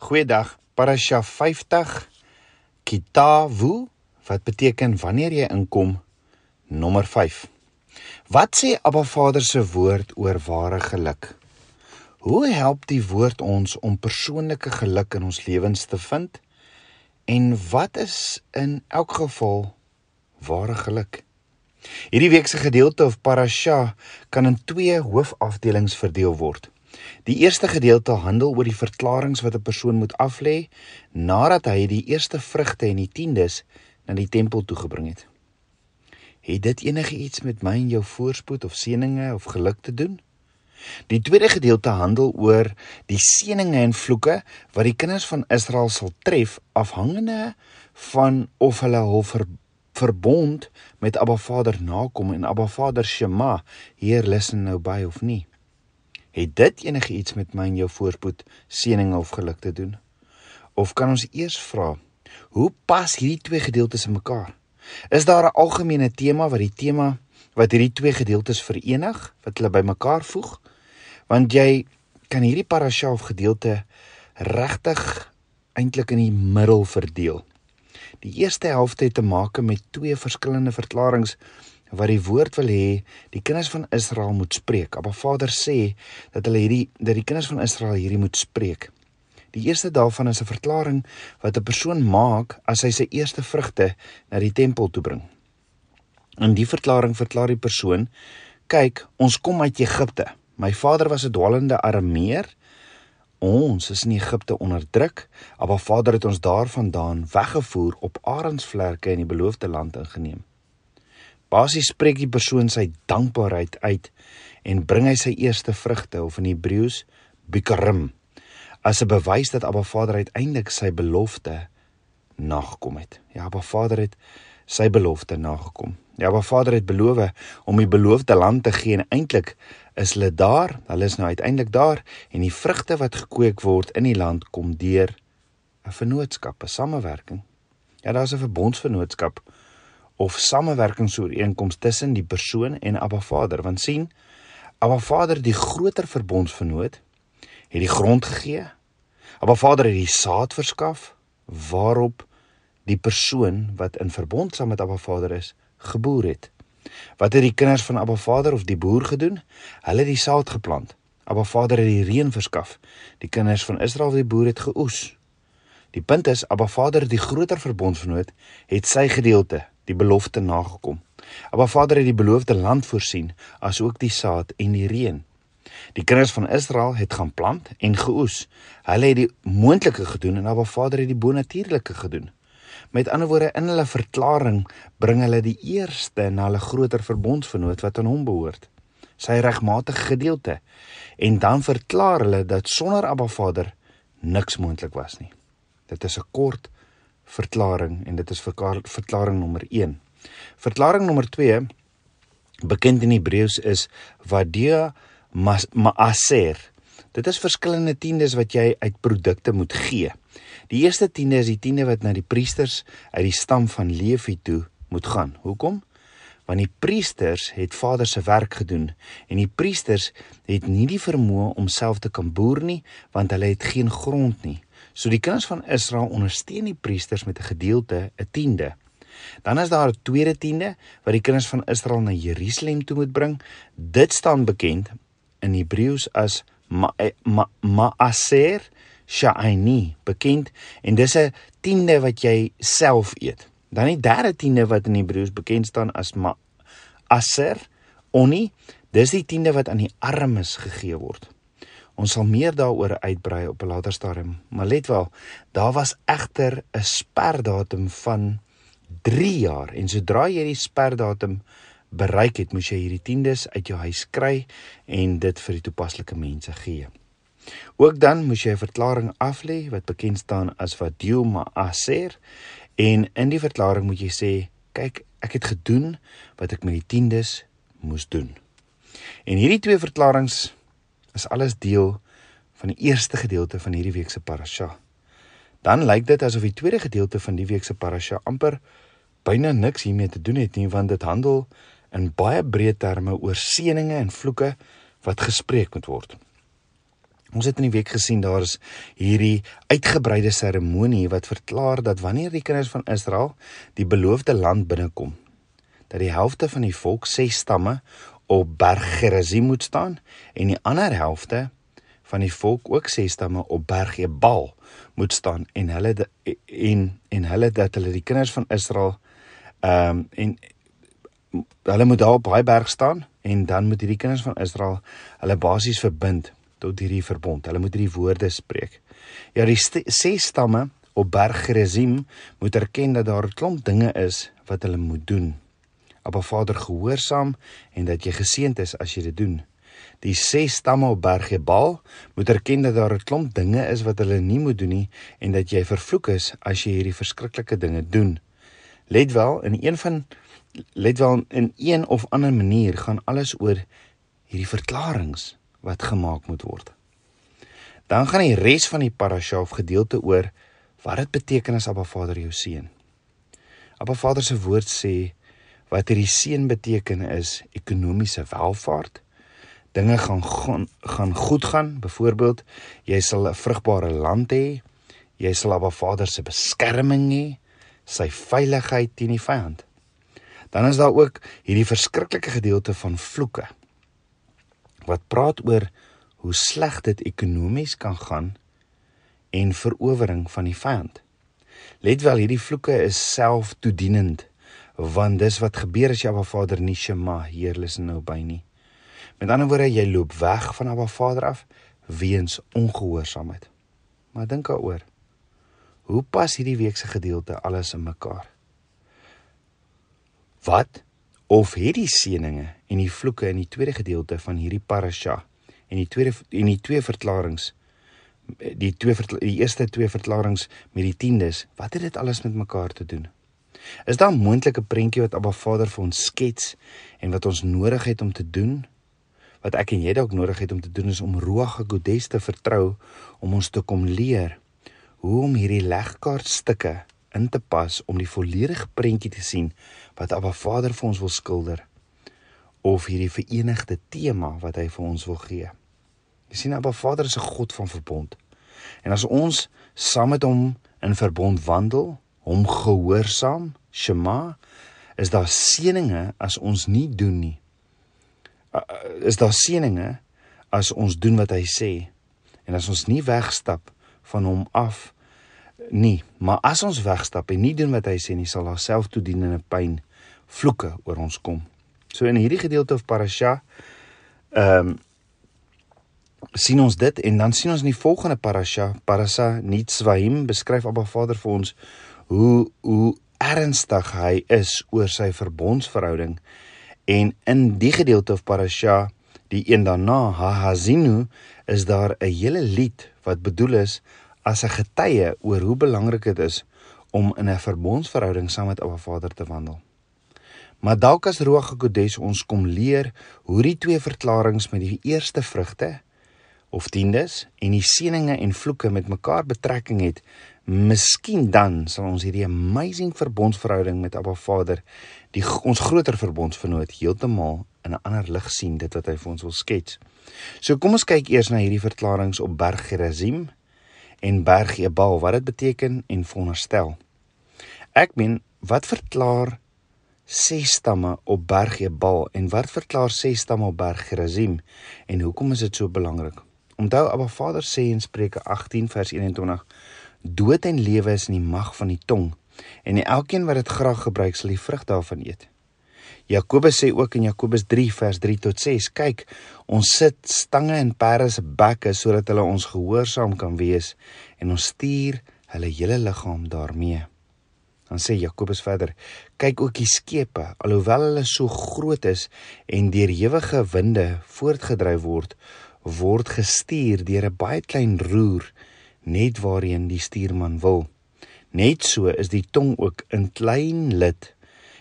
Goeiedag. Parasha 50 Kitawu wat beteken wanneer jy inkom nommer 5. Wat sê Abba Vader se woord oor ware geluk? Hoe help die woord ons om persoonlike geluk in ons lewens te vind? En wat is in elk geval ware geluk? Hierdie week se gedeelte of parasha kan in twee hoofafdelings verdeel word. Die eerste gedeelte handel oor die verklaringe wat 'n persoon moet aflê nadat hy die eerste vrugte en die tiendes na die tempel toe gebring het. Het dit enige iets met my en jou voorspoed of seëninge of geluk te doen? Die tweede gedeelte handel oor die seëninge en vloeke wat die kinders van Israel sal tref afhangende van of hulle hul ver, verbond met Abba Vader nakom en Abba Vader Shema, Heer listen nou by of nie. Het dit enige iets met my en jou voorspoed, seëning of geluk te doen? Of kan ons eers vra, hoe pas hierdie twee gedeeltes in mekaar? Is daar 'n algemene tema wat die tema wat hierdie twee gedeeltes verenig, wat hulle bymekaar voeg? Want jy kan hierdie parasha of gedeelte regtig eintlik in die middel verdeel. Die eerste helfte het te maak met twee verskillende verklaringe wat die woord wil hê die kinders van Israel moet spreek. Abba Vader sê dat hulle hierdie dat die kinders van Israel hierdie moet spreek. Die eerste daarvan is 'n verklaring wat 'n persoon maak as hy sy eerste vrugte na die tempel toe bring. In die verklaring verklaar die persoon: "Kyk, ons kom uit Egipte. My vader was 'n dwalende Arameer Ons is in Egipte onderdruk, maar Vader het ons daarvandaan weggevoer op arensvlerke in die beloofde land ingeneem. Basies spreek die persoon sy dankbaarheid uit en bring hy sy eerste vrugte of in Hebreëus bikarim as 'n bewys dat Abba Vader uiteindelik sy belofte nagekom het. Ja, Abba Vader het sy belofte nagekom. Ja, Abba Vader het beloof om die beloofde land te gee en eintlik is hulle daar, hulle is nou uiteindelik daar en die vrugte wat gekweek word in die land kom deur 'n vennootskap, 'n samewerking. Ja, daar's 'n verbondsvennootskap of samewerkingsooreenkoms tussen die persoon en Abba Vader. Want sien, Abba Vader, die groter verbondsvennoot, het die grond gegee. Abba Vader het die saad verskaf waarop die persoon wat in verbond saam met Abba Vader is, geboer het. Wat het die kinders van Abba Vader of die boer gedoen? Hulle het die saad geplant. Abba Vader het die reën verskaf. Die kinders van Israel, die boer het geoes. Die punt is Abba Vader, die groter verbondsvernoot, het sy gedeelte, die belofte nagekom. Abba Vader het die beloofde land voorsien, asook die saad en die reën. Die kinders van Israel het gaan plant en geoes. Hulle het die moontlike gedoen en Abba Vader het die bonatuurlike gedoen. Met ander woorde in hulle verklaring bring hulle die eerste na hulle groter verbondsvernoot wat aan hom behoort, sy regmatige gedeelte. En dan verklaar hulle dat sonder Abba Vader niks moontlik was nie. Dit is 'n kort verklaring en dit is verklaring nommer 1. Verklaring nommer 2 bekend in Hebreëus is wadia maaser. Dit is verskillende tiendes wat jy uit produkte moet gee. Die eerste tiende is die tiende wat na die priesters uit die stam van Levi toe moet gaan. Hoekom? Want die priesters het Vader se werk gedoen en die priesters het nie die vermoë om self te kan boer nie want hulle het geen grond nie. So die kinders van Israel ondersteun die priesters met 'n gedeelte, 'n tiende. Dan is daar 'n tweede tiende wat die kinders van Israel na Jerusalem toe moet bring. Dit staan bekend in Hebreëus as Maaser ma, ma, Sha'ini bekend en dis 'n tiende wat jy self eet. Dan die derde tiende wat in Hebreëus bekend staan as ma aser oni, dis die tiende wat aan die armes gegee word. Ons sal meer daaroor uitbrei op 'n later stadium, maar let wel, daar was egter 'n sperdatum van 3 jaar en sodra jy die sperdatum bereik het, moes jy hierdie tiendes uit jou huis kry en dit vir die toepaslike mense gee. Ook dan moes jy 'n verklaring aflê wat bekend staan as wat Diuma Aser en in die verklaring moet jy sê kyk ek het gedoen wat ek met die tiendes moes doen. En hierdie twee verklaringe is alles deel van die eerste gedeelte van hierdie week se parasha. Dan lyk dit asof die tweede gedeelte van die week se parasha amper byna niks hiermee te doen het nie want dit handel in baie breë terme oor seënings en vloeke wat gespreek moet word. Ons het in die week gesien daar is hierdie uitgebreide seremonie wat verklaar dat wanneer die kinders van Israel die beloofde land binnekom, dat die helfte van die volk, ses stamme, op Berg Gerizim moet staan en die ander helfte van die volk, ook ses stamme, op Berg Ebal moet staan en hulle de, en en hulle dat hulle die kinders van Israel ehm um, en hulle moet daar op daai berg staan en dan moet hierdie kinders van Israel hulle basies verbind tot hierdie verbond. Hulle moet hierdie woorde spreek. Ja, die ses stamme op Berg Gerizim moet erken dat daar 'n klomp dinge is wat hulle moet doen. Appa Vader gehoorsaam en dat jy geseënd is as jy dit doen. Die ses stamme op Berg Ebal moet erken dat daar 'n klomp dinge is wat hulle nie moet doen nie en dat jy vervloek is as jy hierdie verskriklike dinge doen. Let wel, in een van let wel in een of ander manier gaan alles oor hierdie verklaringe wat gemaak moet word. Dan gaan die res van die parasha of gedeelte oor wat dit beteken as Abba Vader jou seën. Abba Vader se woord sê wat hierdie seën beteken is ekonomiese welvaart. Dinge gaan gaan, gaan goed gaan. Byvoorbeeld, jy sal 'n vrugbare land hê. Jy sal Abba Vader se beskerming hê, sy veiligheid teen die vyand. Dan is daar ook hierdie verskriklike gedeelte van vloeke wat praat oor hoe sleg dit ekonomies kan gaan en verowering van die vyand. Let wel, hierdie vloeke is selftoedienend want dis wat gebeur as jy Abba Vader nie Shema heerlis nou by nie. Met ander woorde, jy loop weg van Abba Vader af weens ongehoorsaamheid. Maar dink daaroor. Hoe pas hierdie week se gedeelte alles in mekaar? Wat of het die seëninge en die vloeke in die tweede gedeelte van hierdie parasha en die tweede en die twee verklaringe die twee die eerste twee verklaringe met die tiendes wat het dit alles met mekaar te doen is daar 'n moontlike prentjie wat Abba Vader vir ons skets en wat ons nodig het om te doen wat ek en jy dalk nodig het om te doen is om Ruach HaKodesh te vertrou om ons te kom leer hoe om hierdie legkaartstukke in te pas om die volledige prentjie te sien wat Abba Vader vir ons wil skilder of hierdie verenigde tema wat hy vir ons wil gee. Jy sien Abba Vader is 'n God van verbond. En as ons saam met hom in verbond wandel, hom gehoorsaam, Shema, is daar seëninge as ons nie doen nie. Is daar seëninge as ons doen wat hy sê en as ons nie wegstap van hom af nie, maar as ons wegstap en nie doen wat hy sê nie, sal daar selftoedienende pyn, vloeke oor ons kom. So in hierdie gedeelte of parasha ehm um, sien ons dit en dan sien ons in die volgende parasha, parasa Nitzvaim, beskryf Abba Vader vir ons hoe hoe ernstig hy is oor sy verbondsverhouding en in die gedeelte of parasha die een daarna Hahazinu is daar 'n hele lied wat bedoel is as 'n getuie oor hoe belangrik dit is om in 'n verbondsverhouding saam met Abba Vader te wandel. Maar dalk as Ruach HaKodesh ons kom leer hoe die twee verklaringe met die eerste vrugte of tiendes en die seëninge en vloeke met mekaar betrekking het, miskien dan sal ons hierdie amazing verbondsverhouding met Abba Vader, die ons groter verbondsvernoot heeltemal in 'n ander lig sien dit wat hy vir ons wil skets. So kom ons kyk eers na hierdie verklaringe op Berg Gerizim en berg Ebal wat dit beteken en veronderstel. Ek meen, wat verklaar ses stamme op berg Ebal en wat verklaar ses stamme op berg Gerizim en hoekom is dit so belangrik? Onthou Abba Vader sê in Spreuke 18 vers 21: Dood en lewe is in die mag van die tong en elkeen wat dit graag gebruik sal die vrug daarvan eet. Jakobus sê ook in Jakobus 3 vers 3 tot 6: Kyk, ons sit stange in perde se bekke sodat hulle ons gehoorsaam kan wees en ons stuur hulle hele liggaam daarmee. Dan sê Jakobus verder: Kyk ook die skepe, alhoewel hulle so groot is en deur ewige winde voortgedryf word, word gestuur deur 'n baie klein roer net waarheen die stuurman wil. Net so is die tong ook 'n klein lid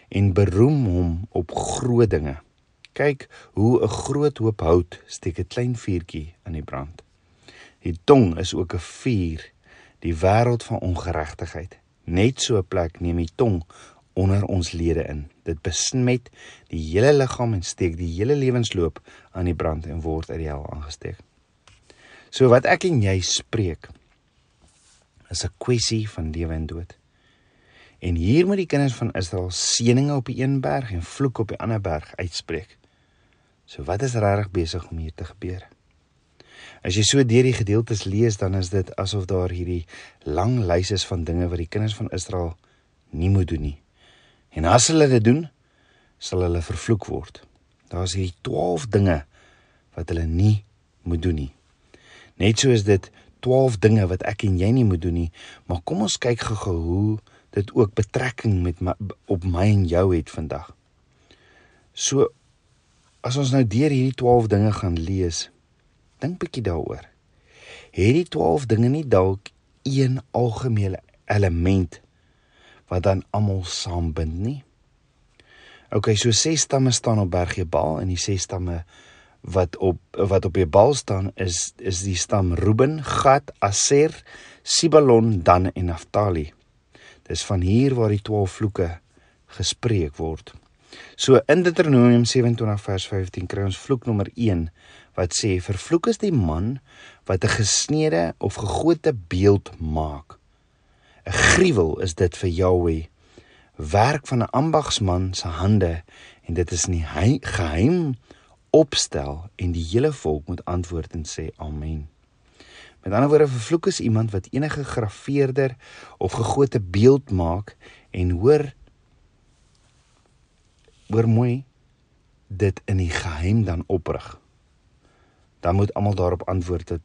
en beroem hom op groot dinge. Kyk hoe 'n groot hoop hout steek 'n klein vuurtjie aan die brand. Die tong is ook 'n vuur, die wêreld van ongeregtigheid. Net so 'n plek neem die tong onder ons lede in. Dit besmet die hele liggaam en steek die hele lewensloop aan die brand en word uit die hel aangesteek. So wat ek en jy spreek is 'n kwessie van lewe en dood. En hier moet die kinders van Israel seëninge op die een berg en vloeke op die ander berg uitspreek. So wat is regtig besig om hier te gebeur? As jy so deur die gedeeltes lees, dan is dit asof daar hierdie lang lys is van dinge wat die kinders van Israel nie moet doen nie. En as hulle dit doen, sal hulle vervloek word. Daar's hierdie 12 dinge wat hulle nie moet doen nie. Net so is dit 12 dinge wat ek en jy nie moet doen nie, maar kom ons kyk gou-gou hoe dit ook betrekking met my, op my en jou het vandag. So as ons nou deur hierdie 12 dinge gaan lees, dink bietjie daaroor. Het die 12 dinge nie dalk een algemene element wat dan almal saambind nie? OK, so ses stamme staan op Berg Ebal en die ses stamme wat op wat op Ebal staan is is die stam Reuben, Gad, Aser, Sibalon, Dan en Naphtali. Dis van hier waar die 12 vloeke gespreek word. So in Deuteronomium 27 vers 15 kry ons vloek nommer 1 wat sê vervloek is die man wat 'n gesneede of gegote beeld maak. 'n Gruwel is dit vir Jahweh. Werk van 'n ambagsman se hande en dit is nie geheim opstel en die hele volk moet antwoord en sê amen. Met ander woorde vervloek is iemand wat enige grafeerder of gegote beeld maak en hoor hoor mooi dit in die geheim dan oprig. Dan moet almal daarop antwoord dat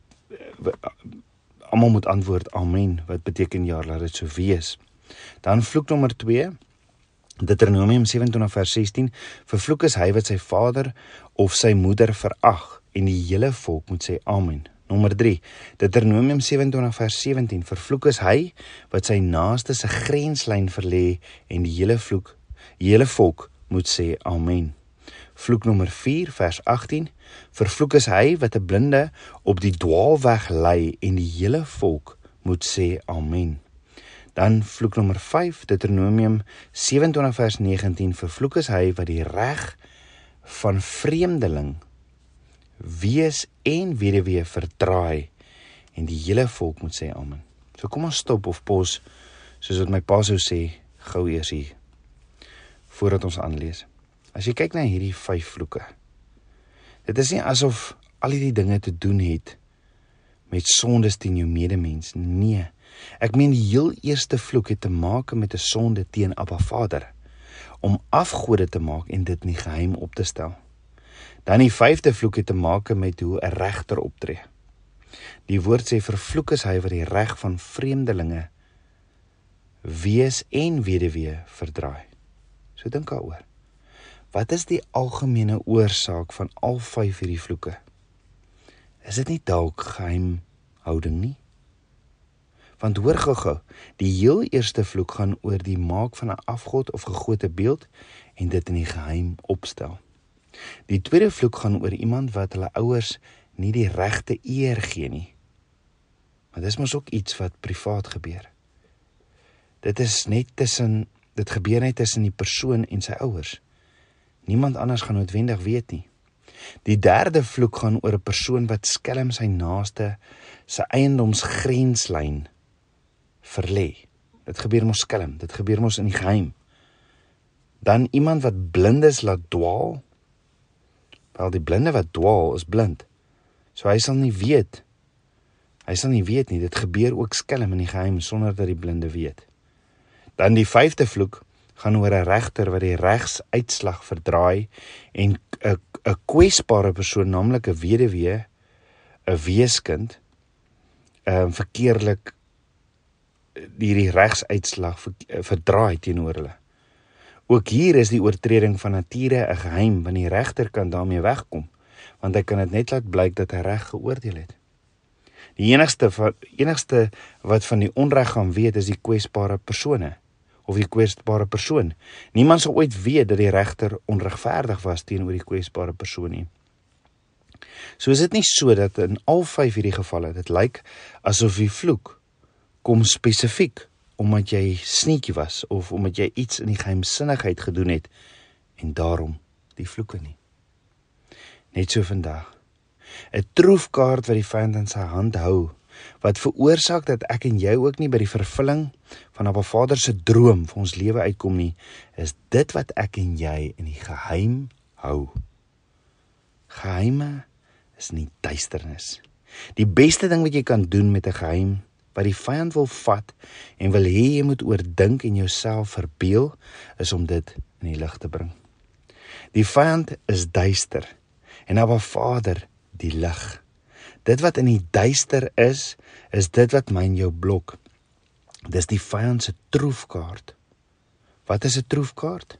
almal moet antwoord amen wat beteken ja laat dit so wees. Dan vloek nommer 2 Deuteronomium 27 vers 16 vervloek is hy wat sy vader of sy moeder verag en die hele volk moet sê amen. Nommer 3 Deuteronomium 27 vers 17 vervloek is hy wat sy naaste se grenslyn verlê en die hele vloek die hele volk moet sê amen. Vloek nommer 4 vers 18 vervloek is hy wat 'n blinde op die dwaalweg lei en die hele volk moet sê amen. Dan vloek nommer 5 Deuteronomium 27 vers 19 vervloek is hy wat die reg van vreemdeling wees en weduwee verdraai en die hele volk moet sê amen. So kom ons stop of pos soos wat my pa sou sê gou eers hier voordat ons aanlees. As jy kyk na hierdie 5 vloeke. Dit is nie asof al hierdie dinge te doen het met sondes teen jou medemens. Nee. Ek meen die heel eerste vloek het te maak met 'n sonde teen Abba Vader om afgode te maak en dit nie geheim op te stel. Dan die vyfde vloek het te maak met hoe 'n regter optree. Die woord sê vervloek is hy wat die reg van vreemdelinge wees en weduwee verdraai. So dink daaroor. Wat is die algemene oorsaak van al vyf hierdie vloeke? Is dit nie dalk geheimhouding nie? Want hoor gou-gou, die heel eerste vloek gaan oor die maak van 'n afgod of gegote beeld en dit in die geheim opstel. Die tweede vloek gaan oor iemand wat hulle ouers nie die regte eer gee nie. Maar dis mos ook iets wat privaat gebeur. Dit is net tussen dit gebeur net tussen die persoon en sy ouers. Niemand anders gaan noodwendig weet nie. Die derde vloek gaan oor 'n persoon wat skelm sy naaste se eiendomsgrenslyn verlê. Dit gebeur mos skelm, dit gebeur mos in die geheim. Dan iemand wat blindes laat dwaal. Wel die blinde wat dwaal is blind. So hy sal nie weet. Hy sal nie weet nie, dit gebeur ook skelm in die geheim sonder dat die blinde weet. Dan die vyfde vloek gaan oor 'n regter wat die regsuitslag verdraai en 'n 'n kwesbare persoon, naamlik 'n weduwee, 'n weeskind, ehm um, verkeerlik hierdie regsuitslag verdraai teenoor hulle. Ook hier is die oortreding van nature 'n geheim want die regter kan daarmee wegkom want hy kan dit net laat blyk dat hy reg geoordeel het. Die enigste van enigste wat van die onreg gaan weet is die kwesbare persone of die kwesbare persoon. Niemand sal ooit weet dat die regter onregverdig was teenoor die kwesbare persoon nie. So is dit nie so dat in al vyf hierdie gevalle dit lyk asof die vloek kom spesifiek omdat jy sneetjie was of omdat jy iets in die geheimsinnigheid gedoen het en daarom die vloeke nie. Net so vandag. 'n troefkaart wat die vyand in sy hand hou wat veroorsaak dat ek en jy ook nie by die vervulling van Abba Vader se droom vir ons lewe uitkom nie, is dit wat ek en jy in die geheim hou. Geheime is nie duisternis. Die beste ding wat jy kan doen met 'n geheim wat die vyand wil vat en wil hê jy moet oordink en jouself verbeel, is om dit in die lig te bring. Die vyand is duister en Abba Vader die lig. Dit wat in die duister is, is dit wat my en jou blok. Dis die vyand se troefkaart. Wat is 'n troefkaart?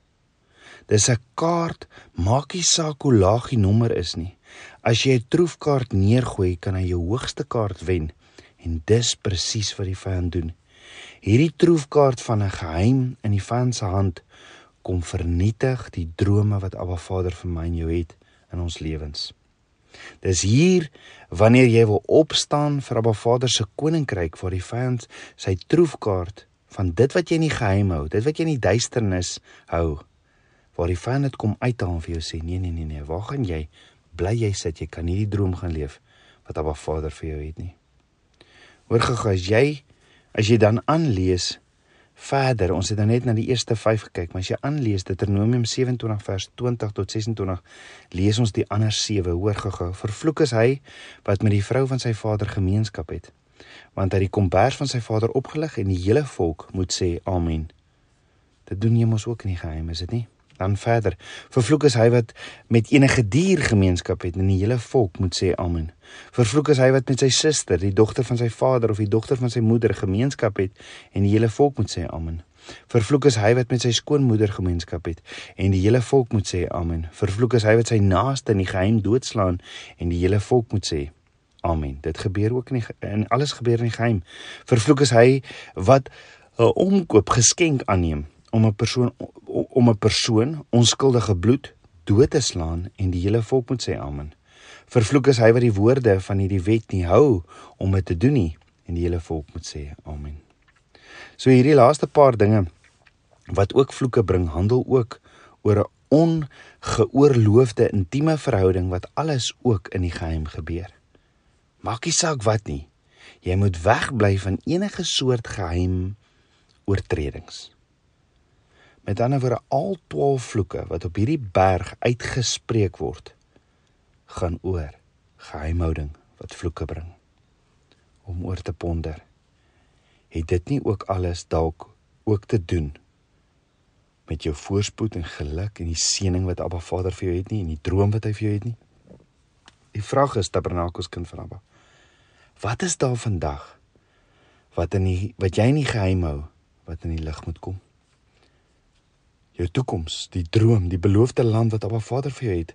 Dis 'n kaart, maak nie saak hoe laag die nommer is nie. As jy 'n troefkaart neergooi, kan hy jou hoogste kaart wen en dis presies wat die vyand doen. Hierdie troefkaart van 'n geheim in die vyand se hand kom vernietig die drome wat Abba Vader vir my en jou het in ons lewens. Dis hier wanneer jy wil opstaan vir Abba Vader se koninkryk waar die vyand sy troefkaart van dit wat jy in die geheim hou, dit wat jy in die duisternis hou, waar die vyand dit kom uithaal vir jou sê nee nee nee nee, waar gaan jy? Bly jy sit, jy kan nie die droom gaan leef wat Abba Vader vir jou het nie. Hoor gou as jy as jy dan aanlees verder, ons het dan net na die eerste 5 gekyk, maar as jy aanlees Deuteronomium 27 vers 20 tot 26, lees ons die ander 7. Hoor gou, vervloek is hy wat met die vrou van sy vader gemeenskap het, want hy het die kombers van sy vader opgelig en die hele volk moet sê amen. Dit doen jy mos ook in die geheim, is dit nie? Dan verder. Vervloek is hy wat met enige dier gemeenskap het en die hele volk moet sê amen. Vervloek is hy wat met sy suster, die dogter van sy vader of die dogter van sy moeder gemeenskap het en die hele volk moet sê amen. Vervloek is hy wat met sy skoonmoeder gemeenskap het en die hele volk moet sê amen. Vervloek is hy wat sy naaste in die geheim doodslaan en die hele volk moet sê amen. Dit gebeur ook in die, en alles gebeur in die geheim. Vervloek is hy wat 'n omkoop geskenk aanneem om 'n persoon om 'n persoon onskuldige bloed dood te slaan en die hele volk moet sê amen. Vervloek is hy wat die woorde van hierdie wet nie hou om dit te doen nie en die hele volk moet sê amen. So hierdie laaste paar dinge wat ook vloeke bring, handel ook oor 'n ongeoorloofde intieme verhouding wat alles ook in die geheim gebeur. Maak nie saak wat nie. Jy moet wegbly van enige soort geheim oortredings. Met ander woorde al 12 vloeke wat op hierdie berg uitgespreek word, gaan oor geheimhouding wat vloeke bring. Om oor te ponder. Het dit nie ook alles dalk ook te doen met jou voorspoed en geluk en die seëning wat Abba Vader vir jou het nie en die droom wat hy vir jou het nie? Die vraag is Tabernakels kind van Abba. Wat is daar vandag wat in die wat jy nie geheim hou wat in die lig moet kom? Jou toekoms, die droom, die beloofde land wat Abba Vader vir jou het,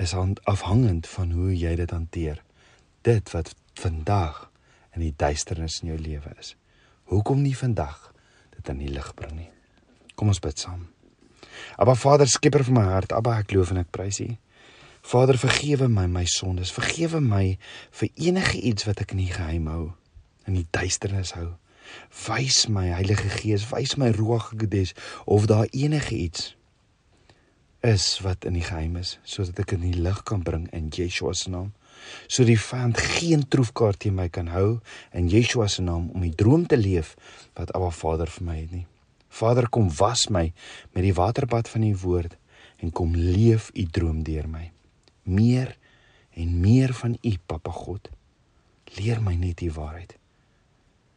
is afhangend van hoe jy dit hanteer. Dit wat vandag in die duisternis in jou lewe is. Hoekom nie vandag dit aan die lig bring nie? Kom ons bid saam. Abba Vader, skieper van my hart, Abba, ek loof en ek prys U. Vader, vergewe my my sondes. Vergewe my vir enige iets wat ek in die geheim hou, in die duisternis hou. Wys my Heilige Gees, wys my Ruach Gedes of daar enige iets is wat in die geheim is sodat ek in die lig kan bring in Yeshua se naam. So die vyand geen troefkaart teen my kan hou in Yeshua se naam om die droom te leef wat Abba Vader vir my het nie. Vader kom was my met die waterbad van u woord en kom leef u droom deur my. Meer en meer van u Papa God. Leer my net u waarheid.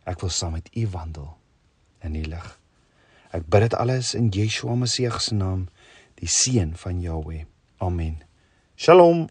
Ek wil saam met U wandel in die lig. Ek bid dit alles in Yeshua Messie se naam, die seun van Jahweh. Amen. Shalom.